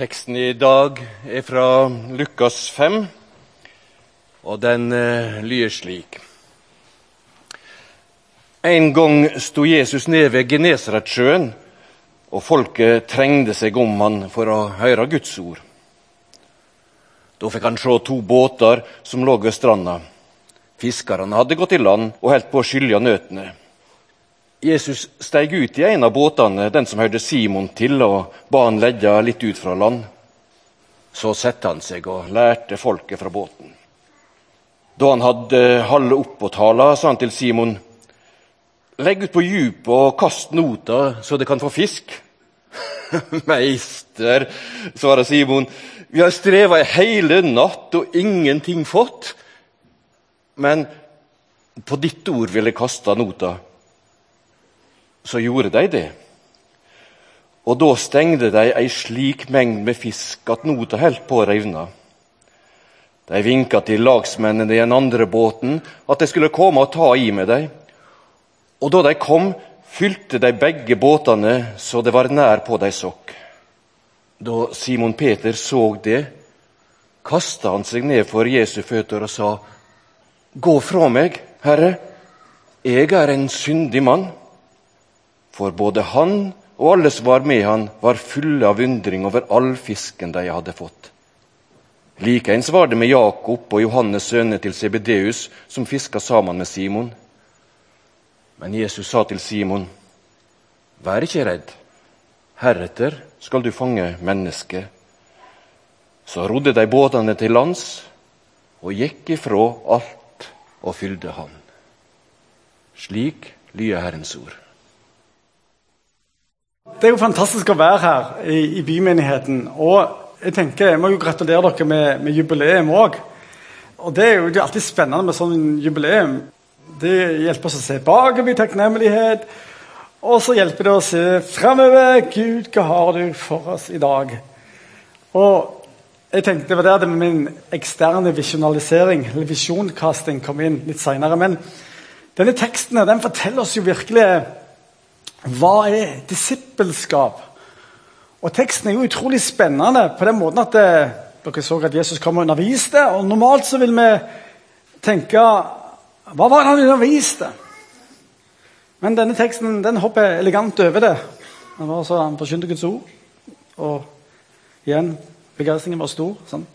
Teksten i dag er fra Lukas 5, og den eh, lyder slik. En gang sto Jesus ned ved Genesaretsjøen, og folket trengte seg om han for å høre Guds ord. Da fikk han se to båter som lå ved stranda. Fiskerne hadde gått i land og holdt på å skylje nøtene. Jesus steg ut i en av båtene, den som hørte Simon til, og ba han legge litt ut fra land. Så satte han seg og lærte folket fra båten. Da han hadde halve oppåtala, sa han til Simon.: Legg ut på djupet og kast nota, så det kan få fisk. Meister, svarer Simon, vi har streva i hele natt og ingenting fått. Men på ditt ord vil jeg kaste nota så gjorde de det. Og da stengde de ei slik mengd med fisk at nota holdt på å revne. De vinka til lagsmennene i den andre båten at de skulle komme og ta i med dem. Og da de kom, fylte de begge båtene så det var nær på de sokk. Da Simon Peter så det, kasta han seg ned for Jesu føtter og sa, Gå fra meg, Herre, jeg er en syndig mann. For både han og alle som var med han, var fulle av undring over all fisken de hadde fått. Likeens var det med Jakob og Johannes sønne til Sebedeus, som fiska sammen med Simon. Men Jesus sa til Simon, Vær ikke redd. Heretter skal du fange mennesker. Så rodde de båtene til lands og gikk ifra alt og fylte han. Slik lyder Herrens ord. Det er jo fantastisk å være her i, i bymenigheten. Og jeg tenker, jeg må jo gratulere dere med, med jubileum òg. Og det er jo alltid spennende med sånn jubileum. Det hjelper oss å se bakover i takknemlighet. Og så hjelper det å se framover. Gud, hva har du for oss i dag? Og jeg tenkte Det var der det med min eksterne visjonalisering, eller visjoncasting, kom inn litt seinere. Men denne teksten den forteller oss jo virkelig hva er disippelskap? Og Teksten er jo utrolig spennende på den måten at det, eh, dere så at Jesus kom og underviste. og Normalt så vil vi tenke Hva var det han underviste? Men denne teksten den hopper elegant over det. Han var så han forkynte Guds ord. Og igjen begeistringen var stor. Sånn.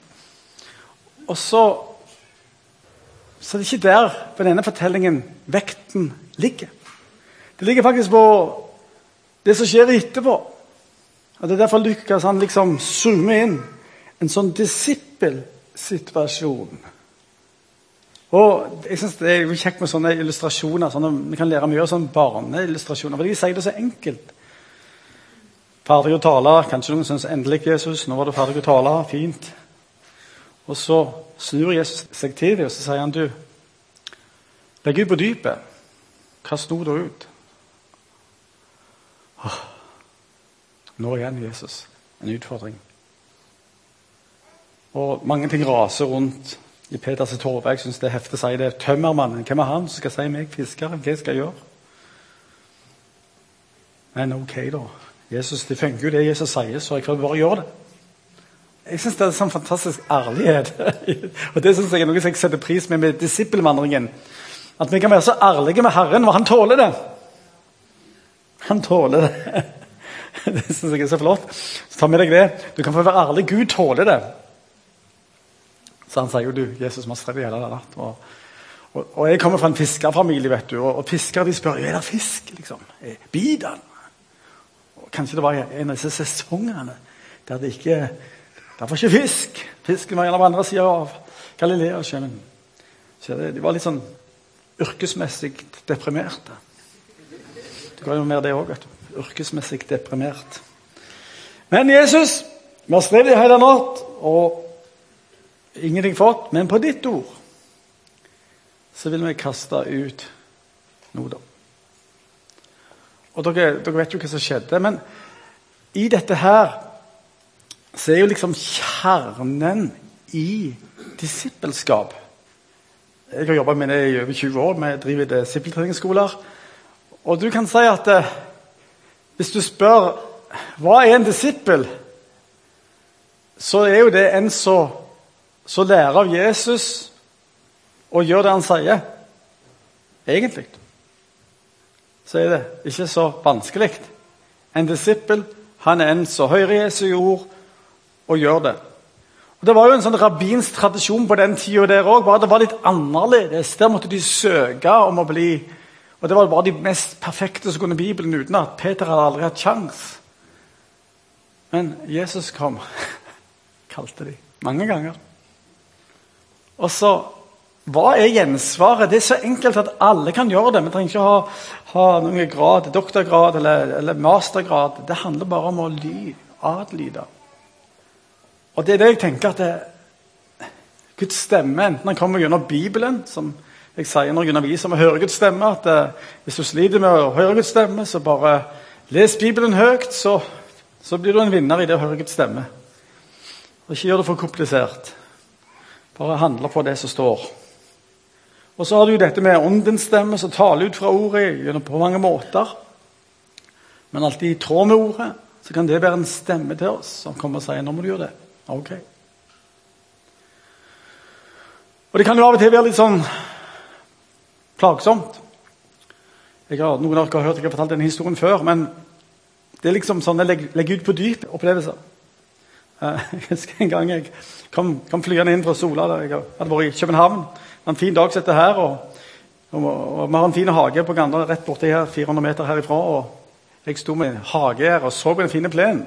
Og så Så det er ikke der på denne fortellingen vekten ligger. Det ligger faktisk på det som skjer etterpå. Og Det er derfor Lukas han liksom zoomer inn en sånn disippelsituasjon. Og jeg synes Det er kjekt med sånne illustrasjoner. Sånne, vi kan lære mye av sånne barneillustrasjoner. for De sier det så enkelt. Ferdig å tale. Kanskje noen syns endelig Jesus, nå var du ferdig å tale. Fint. Og så snur Jesus seg til dem og så sier han, du, legg ut på dypet. Kast ordet ut. Nå igjen Jesus. En utfordring. Og mange ting raser rundt i Peters torve. Jeg syns det heftet sier det. Tømmermannen, hvem er han som skal si meg fisker? Hva skal jeg gjøre? Men ok, da. Jesus, Det funker jo det Jesus sier, så jeg kan bare gjøre det. Jeg syns det er sånn fantastisk ærlighet. og Det synes jeg er noe jeg setter pris med med disippelvandringen. At vi kan være så ærlige med Herren, og han tåler det. Han tåler det. Det syns jeg er så flott. Så ta med deg det. Du kan få være ærlig. Gud tåler det. Så han sier jo du, Jesus må streve i hele natt. Og, og, og, jeg kommer fra en fiskerfamilie, vet du, og, og fiskere de spør er det fisk. liksom? Biter den? Kanskje det var en av disse sesongene der det ikke det var ikke fisk. Fisken var gjerne på andre sida av Galileasjøen. Så de var litt sånn yrkesmessig deprimerte. Det kan jo mer det òg, at du. er Yrkesmessig deprimert. Men Jesus, vi har strevd i hele natt og ingenting fått. Men på ditt ord så vil vi kaste ut noe, da. Og dere, dere, vet jo hva som skjedde. Men i dette her så er jo liksom kjernen i disippelskap Jeg har jobba med det i over 20 år. Vi driver disippeltreningsskoler. Og du kan si at eh, hvis du spør hva er en disippel, så er jo det en som lærer av Jesus og gjør det han sier. Egentlig så er det ikke så vanskelig. En disippel han er en som hører Jesu ord og gjør det. Og Det var jo en sånn rabbinsk tradisjon på den tida der òg, bare det var litt annerledes. Der måtte de søke om å bli Og det var bare de mest perfekte som kunne Bibelen utenat. Peter hadde aldri hatt kjangs. Men Jesus kom, kalte de mange ganger. Og så hva er gjensvaret? Det er så enkelt at alle kan gjøre det. Vi trenger ikke ha, ha noen grad, doktorgrad eller, eller, mastergrad. Det handler bare om å ly, adlyde. Og det er det jeg tenker at det, Guds stemme, enten han kommer gjennom Bibelen, som jeg sier når jeg underviser om å høre Guds stemme at eh, Hvis du sliter med å høre Guds stemme, så bare les Bibelen høyt, så, så blir du en vinner i det å høre Guds stemme. Og ikke gjør det for komplisert. Bare handle på det som står. Og så har du dette med åndens stemme som taler ut fra ordet på mange måter. Men alltid i tråd med ordet så kan det være en stemme til oss som kommer og sier nå må du gjøre det. Ok. Og det kan jo av og til være litt sånn plagsomt. Jeg har, noen av dere har hørt jeg har fortalt denne historien før, men det er liksom sånn jeg legger ut på dyp opplevelser. Eh, jeg husker en gang jeg kom, kom flyende inn fra Sola. der Jeg hadde vært i København Det var en fin dag som dette her. Og, og, og, Vi har en fin hage på Ganda rett borti her, 400 meter herifra. og Jeg sto med hagegjerd og så på den fine plenen.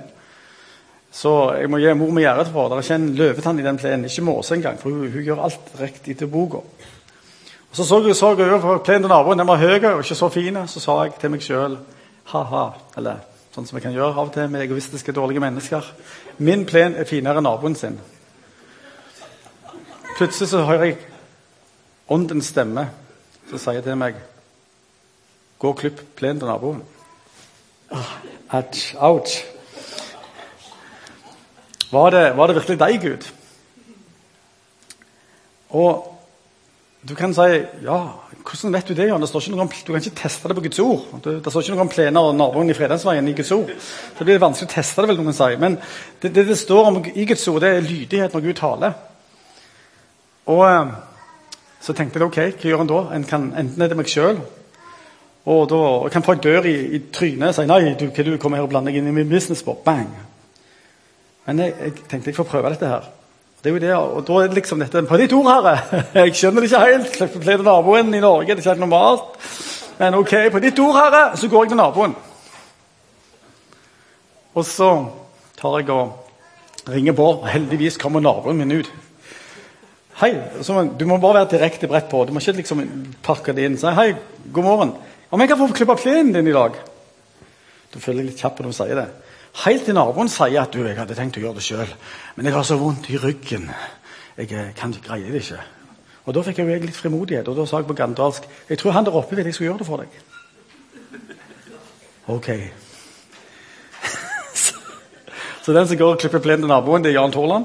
Så jeg må gi mor med gjerdet for. Det er ikke en løvetann i den plenen. Ikke måse engang, for hun, hun, gjør alt riktig til boka. Så så jeg, så jeg over plenen til naboen. Den var høy og ikke så fin. Så sa jeg til meg sjøl ha-ha. Eller sånn som jeg kan gjøre av og til med egoistiske, dårlige mennesker. Min plen er finere enn naboen sin. Plutselig så hører jeg Åndens stemme som sier til meg Gå og klipp plenen til naboen. Ouch. ouch. Var det, var det virkelig deg, Gud? Og du kan si ja, hvordan vet du det? det står ikke noe om, du kan ikke teste det på Guds ord. Det, det står ikke noe om plener og naboen i Fredagsveien i Guds ord. Det blir vanskelig å teste det, vil noen si. Men det, det, det står om i Guds ord, det er lydighet når Gud taler. Og eh, så tenkte jeg ok, hva gjør en da? En kan, enten er det meg sjøl, og da kan folk dør i, i trynet og si nei, du, hva du kommer her og blander deg inn i min business på? Bang! Men jeg, jeg, tenkte jeg får prøve dette her. Det er jo det, og da er det liksom dette På ditt ord, Herre! Jeg skjønner det ikke helt. Jeg pleier naboen i Norge. Det er ikke helt normalt. Men ok, på ditt ord, Herre, så går jeg til naboen. Og så tar jeg og ringer på. Heldigvis kommer naboen min ut. Hei, Du må bare være direkte bredt på. Du må ikke liksom pakke det inn. Si hei, god morgen. Om jeg kan få klippe plenen din i dag? Du føler jeg litt kjapp når du sier det. Helt til naboen sier at du, jeg hadde tenkt å gjøre det sjøl, men jeg har så vondt i ryggen. Jeg eh, kan ikke greie det ikke. Og Da fikk jeg litt frimodighet, og da sa jeg på gandalsk jeg tror han der oppe ville jeg skulle gjøre det for deg. Ok. så den som går og klipper plenen til naboen, det er Jan Torland.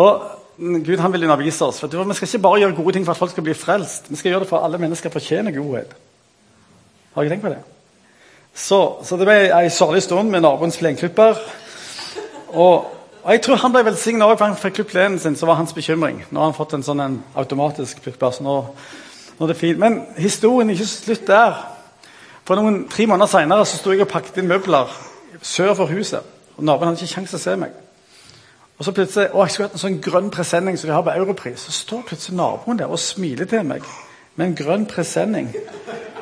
Og Gud han vil undervise oss. for Vi skal ikke bare gjøre gode ting for at folk skal bli frelst. Vi skal gjøre det for at alle mennesker fortjener godhet. Har dere tenkt på det? Så, så det ble ei sørlig stund med naboens plenklipper. Og, og, jeg tror han ble velsigna òg, for han fikk klippet plenen sin. Så var hans bekymring. Nå har han fått en sånn en automatisk klipper. så nå, nå er det fint. Men historien er ikke slutt der. For noen Tre måneder seinere sto jeg og pakket inn møbler sør for huset. Og Naboen hadde ikke kjangs til å se meg. Og så plutselig, å, jeg skulle hatt en sånn grønn presenning som de har på Europris. Så står plutselig naboen der og smiler til meg med en grønn presenning.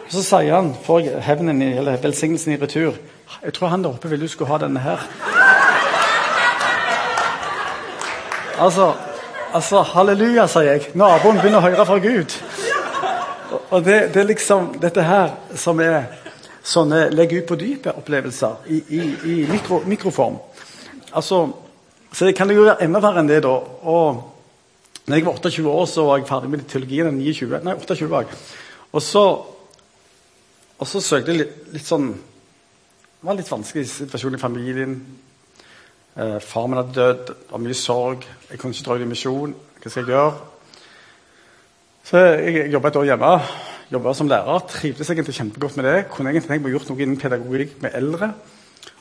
Og så sier han, får hevnen, eller velsignelsen i retur Jeg tror han der oppe ville du skulle ha denne her. Altså, altså halleluja, sier jeg. Naboen begynner å høre fra Gud. Og det, det, er liksom dette her som er sånne legge ut på dypet-opplevelser i, i, i mikro, mikroform. Altså så det kan jo være enda verre enn det, da. Og når jeg var 28 år, så var jeg ferdig med teologien. 29, nei, 28 var jeg. Og så, og så søkte jeg litt, litt, sånn Det var en litt vanskelig situasjon i familien. Eh, far min hadde dødd, det var mye sorg. Jeg kunne ikke dra ut i misjon. Hva skal jeg gjøre? Så jeg, jeg jobba et år hjemme. Jobba som lærer. Trivdes egentlig kjempegodt med det. Kunne egentlig tenkt meg å gjort noe innen pedagogikk med eldre.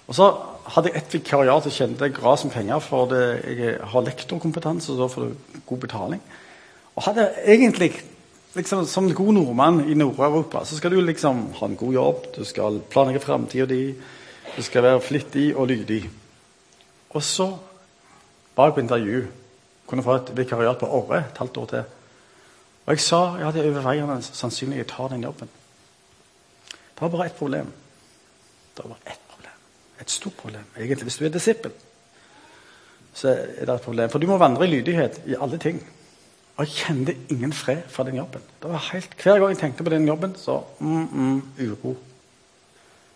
Og så hadde jeg et vikariat og tjente gras som penger, for det, jeg har lektorkompetanse, og da får du god betaling. Og hadde egentlig, liksom, Som god nordmann i Nord-Europa så skal du liksom ha en god jobb, du skal planlegge framtida di, du skal være flittig og lydig. Og så var på intervju. Kunne få et vikariat på Orre et halvt år til. Og jeg sa ja, det er overveiende sannsynlig jeg tar den jobben. Det var bare ett problem. Det var bare ett problem. Et stort problem. Egentlig, hvis du er disippel, så er det et problem. For du må vandre i lydighet i alle ting. Og jeg kjente ingen fred fra den jobben. Det var helt, Hver gang jeg tenkte på den jobben, så mm, mm, uro.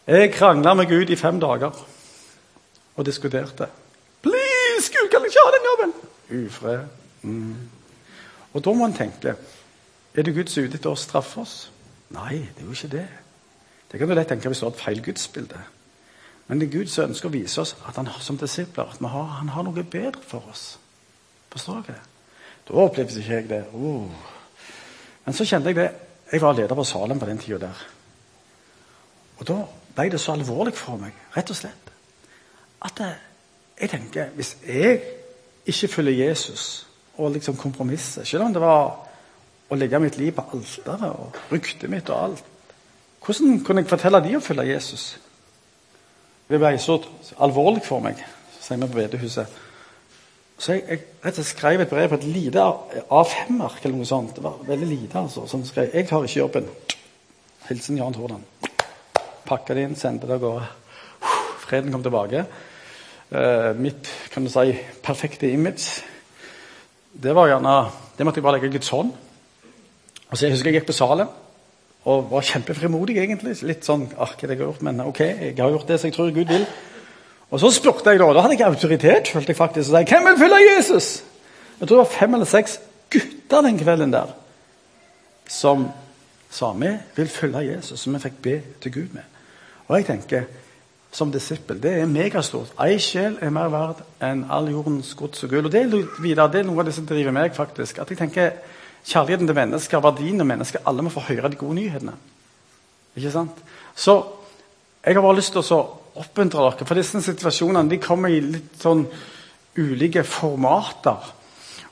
Jeg krangla med Gud i fem dager og diskuterte. Please, Gud, kan jeg ikke ha den jobben? Ufred. Mm. Og da må en tenke Er det Guds ute etter å straffe oss? Nei, det er jo ikke det. Det kan du lett tenke hvis du har et feil gudsbilde. Men det er Gud som ønsker å vise oss at han som disipler at har, han har noe bedre for oss. Forstår dere? Da opplevde ikke jeg det. Uh. Men så kjente jeg det. Jeg var leder på Salem på den tida der. Og da ble det så alvorlig for meg, rett og slett, at jeg tenker Hvis jeg ikke følger Jesus og liksom kompromisser, selv om det var å legge mitt liv på alteret og ryktet mitt og alt Hvordan kunne jeg fortelle de å følge Jesus? Det ble så alvorlig for meg, sier vi på bedehuset. Så jeg, jeg og skrev et brev på et lite A5-ark. eller noe sånt. Det var veldig lite. altså. Som skrev 'Jeg tar ikke jobben'. Hilsen Jan Tordan. Pakka det inn, sendte det av gårde. Freden kom tilbake. Uh, mitt kan du si, perfekte image det var gjerne, det måtte jeg bare legge Guds hånd. så jeg husker jeg gikk på salen og var kjempefrimodig, egentlig. Litt sånn arket jeg har gjort, men ok, jeg har gjort det som jeg tror Gud vil. Og så spurte jeg da, da hadde jeg autoritet, følte jeg faktisk. Og sa, hvem vil følge Jesus? Jeg tror det var fem eller seks gutter den kvelden der som sa vi vil følge Jesus, som vi fikk be til Gud med. Og jeg tenker, som disippel, det er megastort. Ei sjel er mer verd enn all jordens gods og gull. Og det er, videre, det er noe av det som driver meg, faktisk. At jeg tenker kjærligheten til mennesker, verdien av mennesker, alle må få høre de gode nyhetene. Ikke sant? Så jeg har bare lyst til å oppmuntre dere. For disse situasjonene de kommer i litt sånn ulike formater.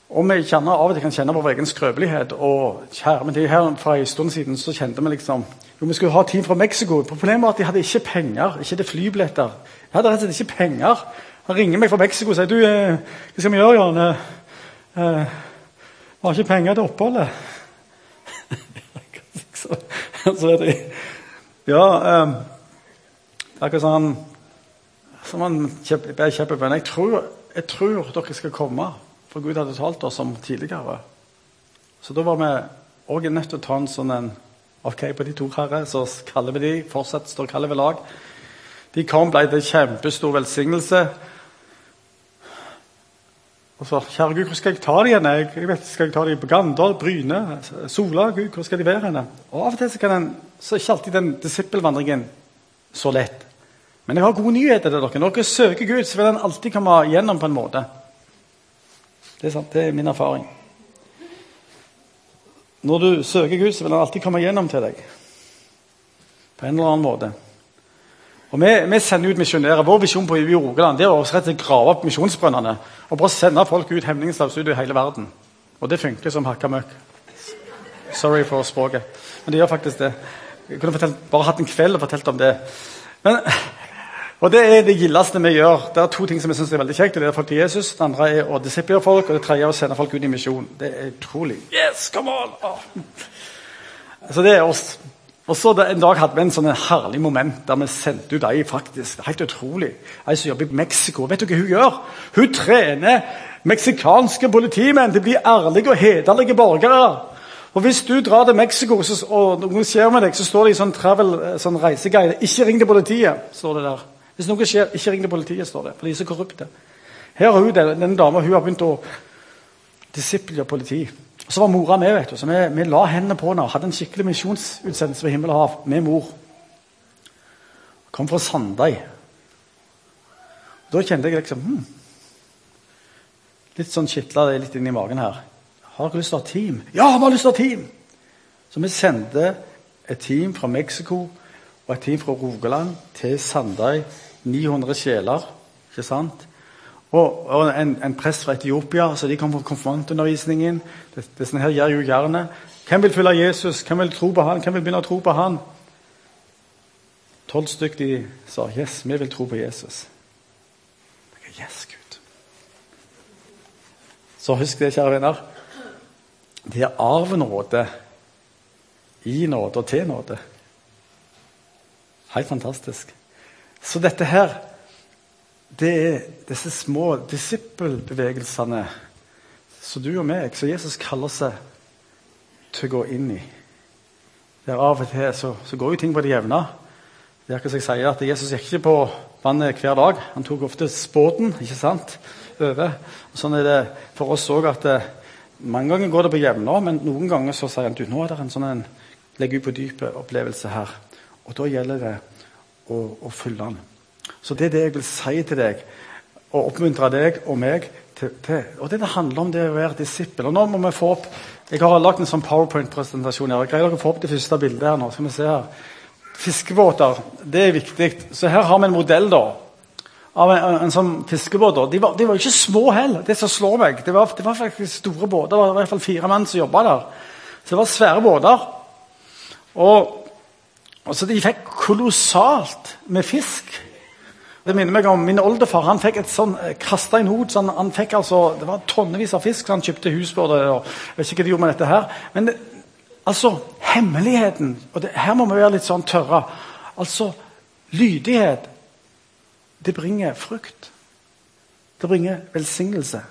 Og vi kjenner av og til kan kjenne vår egen skrøpelighet. og kjære, men det er her For en stund siden så kjente vi liksom jo, vi skulle ha team fra Mexico. Problemet var at de hadde ikke penger. ikke det flybilletter. Jeg hadde rett og slett ikke penger. Han ringer meg fra Mexico og sier du, eh, hva skal vi gjøre, Jan? Eh, vi har ikke penger til oppholdet. så, er det, ja, um, Akkurat sånn som han ber kjempebønn. Jeg, tror, jeg tror dere skal komme, for Gud hadde talt oss om tidligere. Så da var vi òg nødt til å ta en sånn en OK på de to herrer, så kaller vi de, fortsatt står kallet ved lag. De kom, ble til kjempestor velsignelse. Og så Kjære Gud, hvor skal jeg ta dem igjen? Jeg, vet, Skal jeg ta dem på Gandal, Bryne, Sola? Gud, hvor skal de være henne? Og Av og til så, kan en, så er ikke alltid den disippelvandringen så lett. Men jeg har gode nyheter til dere. Når dere søker Gud, så vil han alltid komme gjennom på en måte. Det er sant, det er min erfaring. Når du søker Gud, så vil han alltid komme gjennom til deg. På en eller annen måte. Og Vi, vi sender ut misjonærer. Vår visjon på i Rogaland det er å grave opp misjonsbrønnene og bare sende folk ut hemningsløst ut i hele verden. Og det funker som hakka møkk. Sorry for språket. Men det gjør faktisk det. Jeg kunne fortalt, bare hatt en kveld og fortalt om det. Men og Det er det gildeste vi gjør. Det er to ting som jeg synes er veldig kjekt. Det er folk til Jesus, det andre er å disippere folk, og det tredje er å sende folk ut i misjon. Det er utrolig. Yes, come on! Oh. Så det er oss. Og så En dag hadde vi en sånn herlig moment der vi sendte ut ei faktisk. Helt utrolig. Ei som jobber i Mexico. Vet du hva hun gjør? Hun trener meksikanske politimenn til å bli ærlige og hederlige borgere. Og Hvis du drar til Mexico så, og noe skjer med deg, så står det i sånn, travel, sånn reiseguide 'Ikke ring til politiet'. står det der. Hvis noe skjer, ikke ring til politiet, står det. For de er så korrupte. Her har hun, Denne dama hun har begynt å disiplere politi. Og Så var mora med, vet du, så vi, vi la hendene på henne og hadde en skikkelig misjonsutsendelse ved himmel og hav med mor. Kom fra Sandøy. Da kjente jeg liksom hmm, Litt sånn kitla det litt inn i magen her. Har dere lyst til å ha team? Ja, vi har lyst til å ha team! Så vi sendte et team fra Mexico og et team fra Rogaland til Sandøy 900 sjeler. ikke sant? Og, og en, en prest fra Etiopia, så de kom på konfrontundervisningen. sånn her gjør jo gjerne. Hvem vil følge Jesus? Hvem vil tro på han? Hvem vil begynne å tro på han? Tolv stykk de sa yes, vi vil tro på Jesus. Yes, Gud. Så husk det, kjære venner. Det er av nåde, i nåde og til nåde. Helt fantastisk. Så dette her, det er disse små disippelbevegelsene som du og meg, som Jesus kaller seg til å gå inn i. Der Av og til så, så går jo ting på det jevne. Det er jeg sier at Jesus gikk ikke på vannet hver dag. Han tok ofte spåten, ikke sant, over. Og sånn er det for oss òg at eh, mange ganger går det på jevne, men noen ganger så sier han du, nå er det en sånn en legge ut på dypet-opplevelse her. Og da gjelder det å, og følge han. Så det er det jeg vil si til deg, og oppmuntre deg og meg til. til. Og det det handler om, det å være disippel. Og nå må vi få opp Jeg har lagd en sånn powerpoint-presentasjon. her. Greier dere å få opp det første bildet her nå? Skal vi se her. Fiskebåter, det er viktig. Så her har vi en modell da, av en, en, en sånn fiskebåt. De var, de var ikke små heller, det som slår meg. Det var, det var faktisk store båter. Det var i hvert fall fire menn som jobba der. Så det var svære båter. Og, og så De fikk kolossalt med fisk. Det minner meg om Min oldefar han fikk et sånn, eh, kasta inn hod. Sånn, han fikk altså, det var tonnevis av fisk. Så han kjøpte hus på det. og jeg vet ikke hva de gjorde med dette her. Men det, altså, hemmeligheten og det, Her må vi være litt sånn tørre. Altså, lydighet, det bringer frukt. Det bringer velsignelse.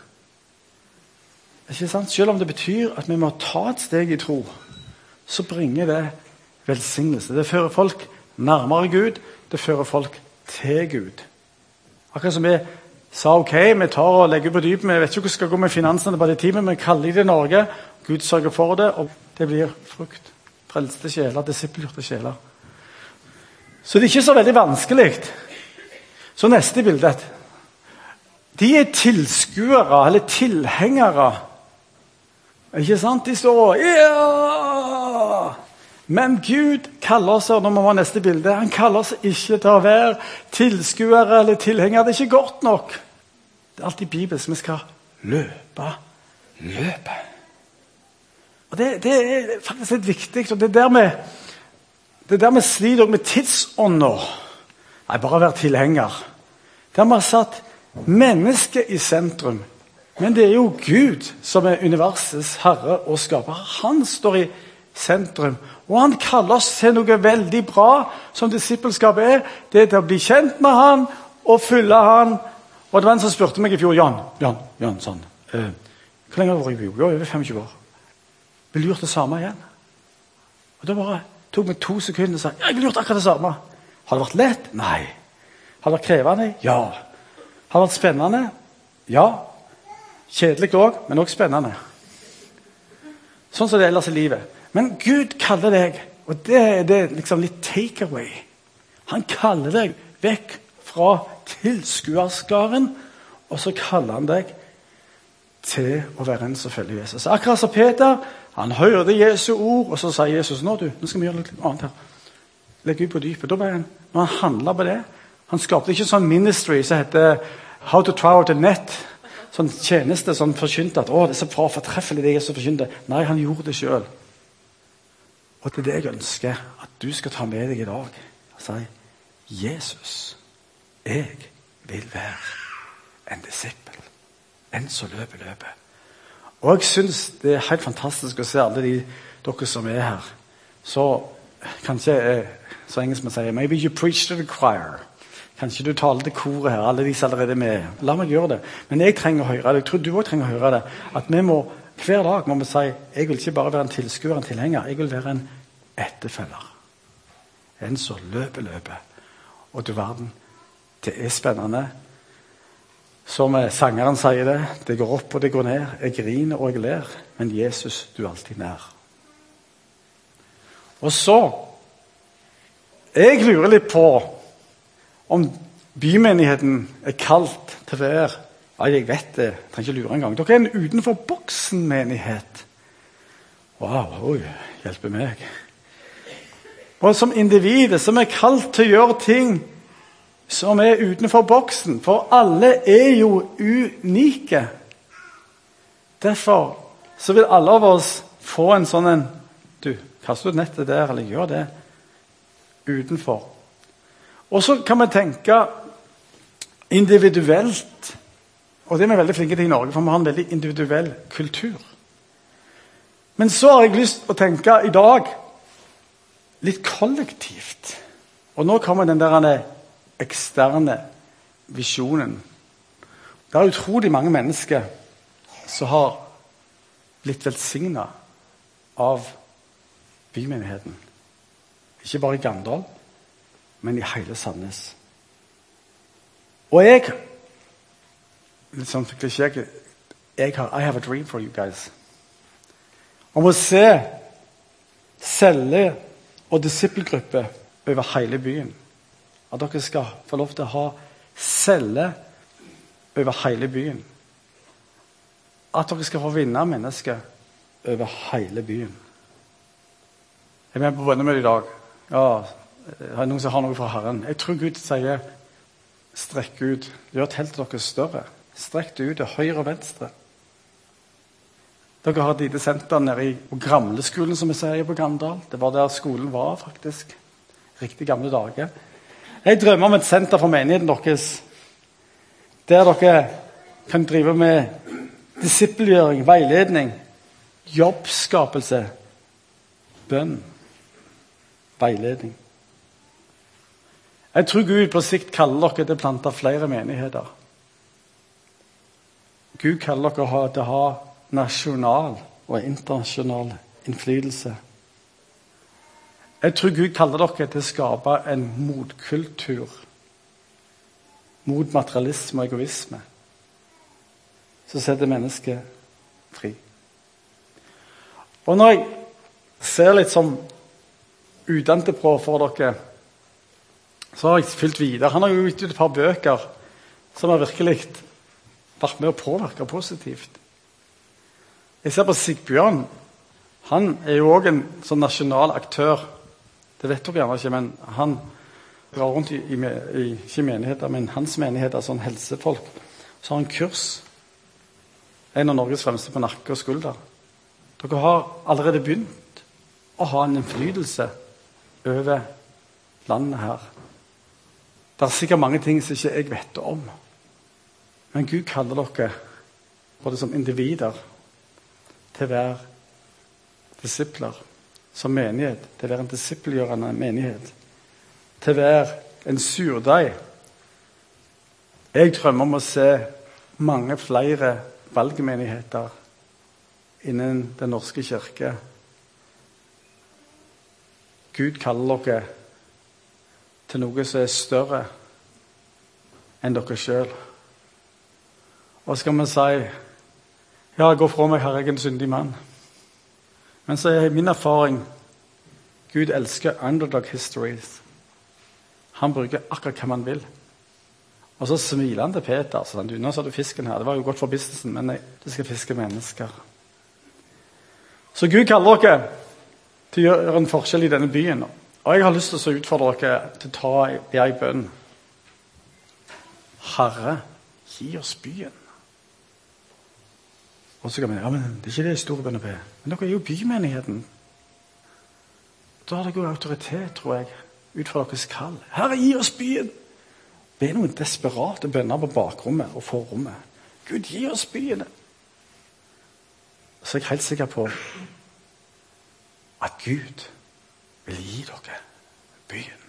Ikke sant? Selv om det betyr at vi må ta et steg i tro, så bringer det velsignelse. Det fører folk nærmere Gud. Det fører folk til Gud. Akkurat som vi sa ok, vi tar og legger på dypet. Vi vet ikke hvordan det skal gå med finansene på det teamet, men kaller det Norge. Gud sørger for det, og det blir frukt. Frelste sjeler, disippelgjorte sjeler. Så det er ikke så veldig vanskelig. Så neste bilde. De er tilskuere, eller tilhengere. Ikke sant? De står ja! Men Gud kaller oss nå må vi ha neste bilde, han kaller oss ikke til å være tilskuere eller tilhengere. Det er ikke godt nok. Det er alltid bibelsk. Vi skal løpe løpet. Og det, det, er faktisk litt viktig. og Det er der vi, det er der vi sliter med tidsånda. Nei, bare være tilhenger. Der vi har satt mennesket i sentrum. Men det er jo Gud som er universets herre og skaper. Han står i sentrum. Og han kaller oss til noe veldig bra, som disippelskap er. Det er til å bli kjent med han og følge han. Og det var en som spurte meg i fjor Jan, Jan, Jan sånn, eh, Hvor lenge har du vært i bio? Jo, over 25 år. Vil du gjort det samme igjen? Og Da bare tok meg to sekunder og sa ja, jeg ville gjort akkurat det samme. Har det vært lett? Nei. Har det vært krevende? Ja. Har det vært spennende? Ja. Kjedelig òg, men òg spennende. Sånn som det er ellers i livet. Men Gud kaller deg, og det er det liksom litt takeaway Han kaller deg vekk fra tilskuerskaren, og så kaller han deg til å være en som følger Jesus. Akkurat som Peter. Han hørte Jesu ord, og så sier Jesus nå du, nå skal vi gjøre litt annet her. Legg ut på dypet. Da ble han, når han handla på det Han skapte ikke sånn ministry som heter How to Try Out Net. Sånn tjeneste som forkynte at å, det er så bra, fortreffelig det Jesus forkynte. Nei, han gjorde det sjøl. Og er det jeg ønsker at du skal ta med deg i dag. Og si Jesus, jeg vil være en disippel. En som løper løpet. Og jeg syns det er helt fantastisk å se alle de dere som er her. Så kanskje så så engelskmenn sier Maybe you preach to the choir. Kanskje du taler til koret her, alle de som allerede er med. La meg gjøre det. Men jeg trenger å høre det. Jeg tror du òg trenger å høre det. At vi må hver dag må vi si jeg vil ikke bare være en tilskuer, en tilhenger. Jeg vil være en etterfølger. En som løper løpet. Og du verden, det er spennende. Som sangeren sier det, det går opp og det går ned. Jeg griner og jeg ler, men Jesus, du er alltid nær. Og så Jeg lurer litt på om bymenigheten er kalt til å være ja, jeg vet det. Jeg trenger ikke lure engang. Dere er en utenfor boksen-menighet. Wow. Oi, hjelpe meg. Og som individer som er kalt til å gjøre ting som er utenfor boksen, for alle er jo unike. Derfor så vil alle av oss få en sånn en Du, kast ut nettet der, eller gjør det utenfor. Og så kan vi tenke individuelt. Og det er vi veldig flinke til i Norge, for vi har en veldig individuell kultur. Men så har jeg lyst til å tenke i dag litt kollektivt. Og nå kommer den der eksterne visjonen. Det er utrolig mange mennesker som har blitt velsigna av bymenigheten. Ikke bare i Gandal, men i hele Sandnes. Og jeg Litt sånn klisjé jeg har, I have a dream for you guys. Om å se celle- og disippelgrupper over hele byen. At dere skal få lov til å ha celler over hele byen. At dere skal få vinne mennesker over hele byen. Jeg er med på bønnemøte i dag. Ja, er noen som har noe fra Herren? Jeg tror Gud sier strekk ut. Gjør teltet deres større. Strekk det ut til høyre og venstre. Dere har et lite senter nede på Gramleskolen, som vi sier på Gandal. Det var der skolen var, faktisk. Riktig gamle dager. Jeg drømmer om et senter for menigheten deres. Der dere kan drive med disippelgjøring, veiledning, jobbskapelse, bønn, veiledning. Jeg tror Gud på sikt kaller dere til å plante flere menigheter. Gud kaller dere til å ha nasjonal og internasjonal innflytelse. Jeg tror Gud kaller dere til å skape en motkultur mot materialisme og egoisme som setter mennesket fri. Og når jeg ser litt som på for dere, så har jeg fylt videre. Han har jo gitt ut et par bøker som har virkelig vært med å påvirke positivt. Jeg ser på Sigbjørn. Han er jo òg en sånn nasjonal aktør. Det vet dere gjerne ikke, men han drar rundt i, i, i, ikke menigheter, men hans menigheter, sånn helsefolk. Så har han kurs. En av Norges fremste på nakke og skulder. Dere har allerede begynt å ha en innflytelse over landet her. Det er sikkert mange ting som ikke jeg vet om. Men Gud kaller dere, både som individer, til å være disipler. Som menighet, til å være en disippelgjørende menighet. Til å være en surdeig. Jeg drømmer om å se mange flere valgmenigheter innen Den norske kirke. Gud kaller dere til noe som er større enn dere sjøl. Og skal vi si ja, gå fra meg, Herre, jeg er en syndig mann. Men så er min erfaring Gud elsker underdog histories. Han bruker akkurat hva man vil. Og så smiler han til Peter. Så han, du, nå sa du fisken her. Det var jo godt for businessen, men nei, du skal fiske mennesker. Så Gud kaller dere til å gjøre en forskjell i denne byen. Og jeg har lyst til å utfordre dere til å ta ei bønn. Herre, gi oss byen. Og så kan vi ja, men Det er ikke det store be. Men dere er jo bymenigheten. Da har dere jo autoritet, tror jeg, ut fra deres kall. Herre, gi oss byen! Be noen desperate bønner på bakrommet og forrommet. Gud, gi oss byen! Så er jeg helt sikker på at Gud vil gi dere byen.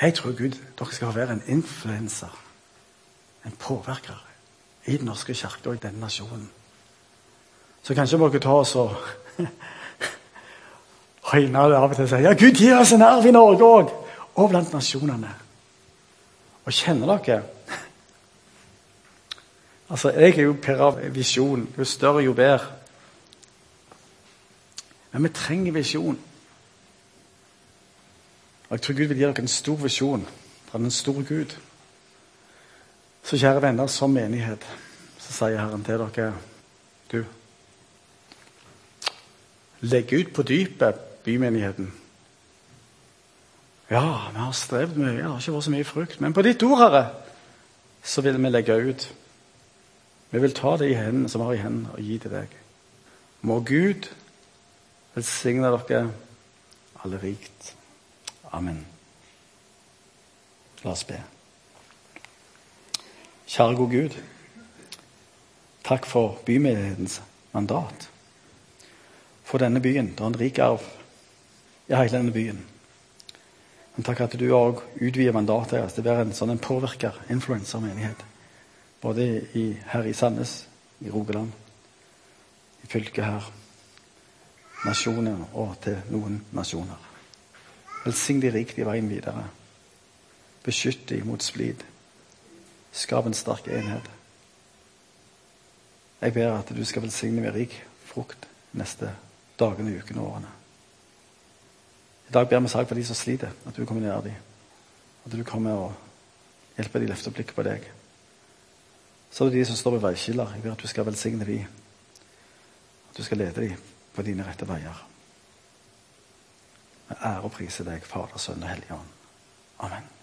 Jeg tror Gud dere skal være en influenser, en påvirker, i Den norske kirke og i denne nasjonen. Så kanskje må dere ta oss og høyne det av og til og si ja, Gud gir oss en arv i Norge òg, og blant nasjonene. Og kjenner dere Altså, Jeg er jo per av visjon. Jo større, jo bedre. Men vi trenger visjon. Og Jeg tror Gud vil gi dere en stor visjon fra den store Gud. Så kjære venner, som menighet så sier Herren til dere Du, legg ut på dypet bymenigheten. Ja, vi har strevd mye, det har ikke vært så mye frukt. Men på ditt ord, Herre, så vil vi legge ut. Vi vil ta det i hendene som vi har i hendene, og gi til deg. Må Gud velsigne dere alle rikt. Amen. La oss be. Kjære gode Gud. Takk for bymenighedens mandat. For denne byen. Det er en rik arv i hele denne byen. Men takk at du òg utvider mandatet deres til å være en sånn en påvirker, influensermenighet. Både i, her i Sandnes, i Rogaland, i fylket her, nasjoner og til noen nasjoner. Velsign de rikt i veien videre. Beskytt de mot splid. Skap en sterk enhet. Jeg ber at du skal velsigne med rik frukt neste dagene, ukene og årene. I dag ber vi seg for de som sliter, at du kommer nær dem. At du kommer og hjelper dem å løfte blikket på deg. Så er det de som står ved veiskiller. Jeg ber at du skal velsigne dem. At du skal lede dem på dine rette veier. Med ære og prise deg, Fader, Sønn og Hellige Ånd. Amen.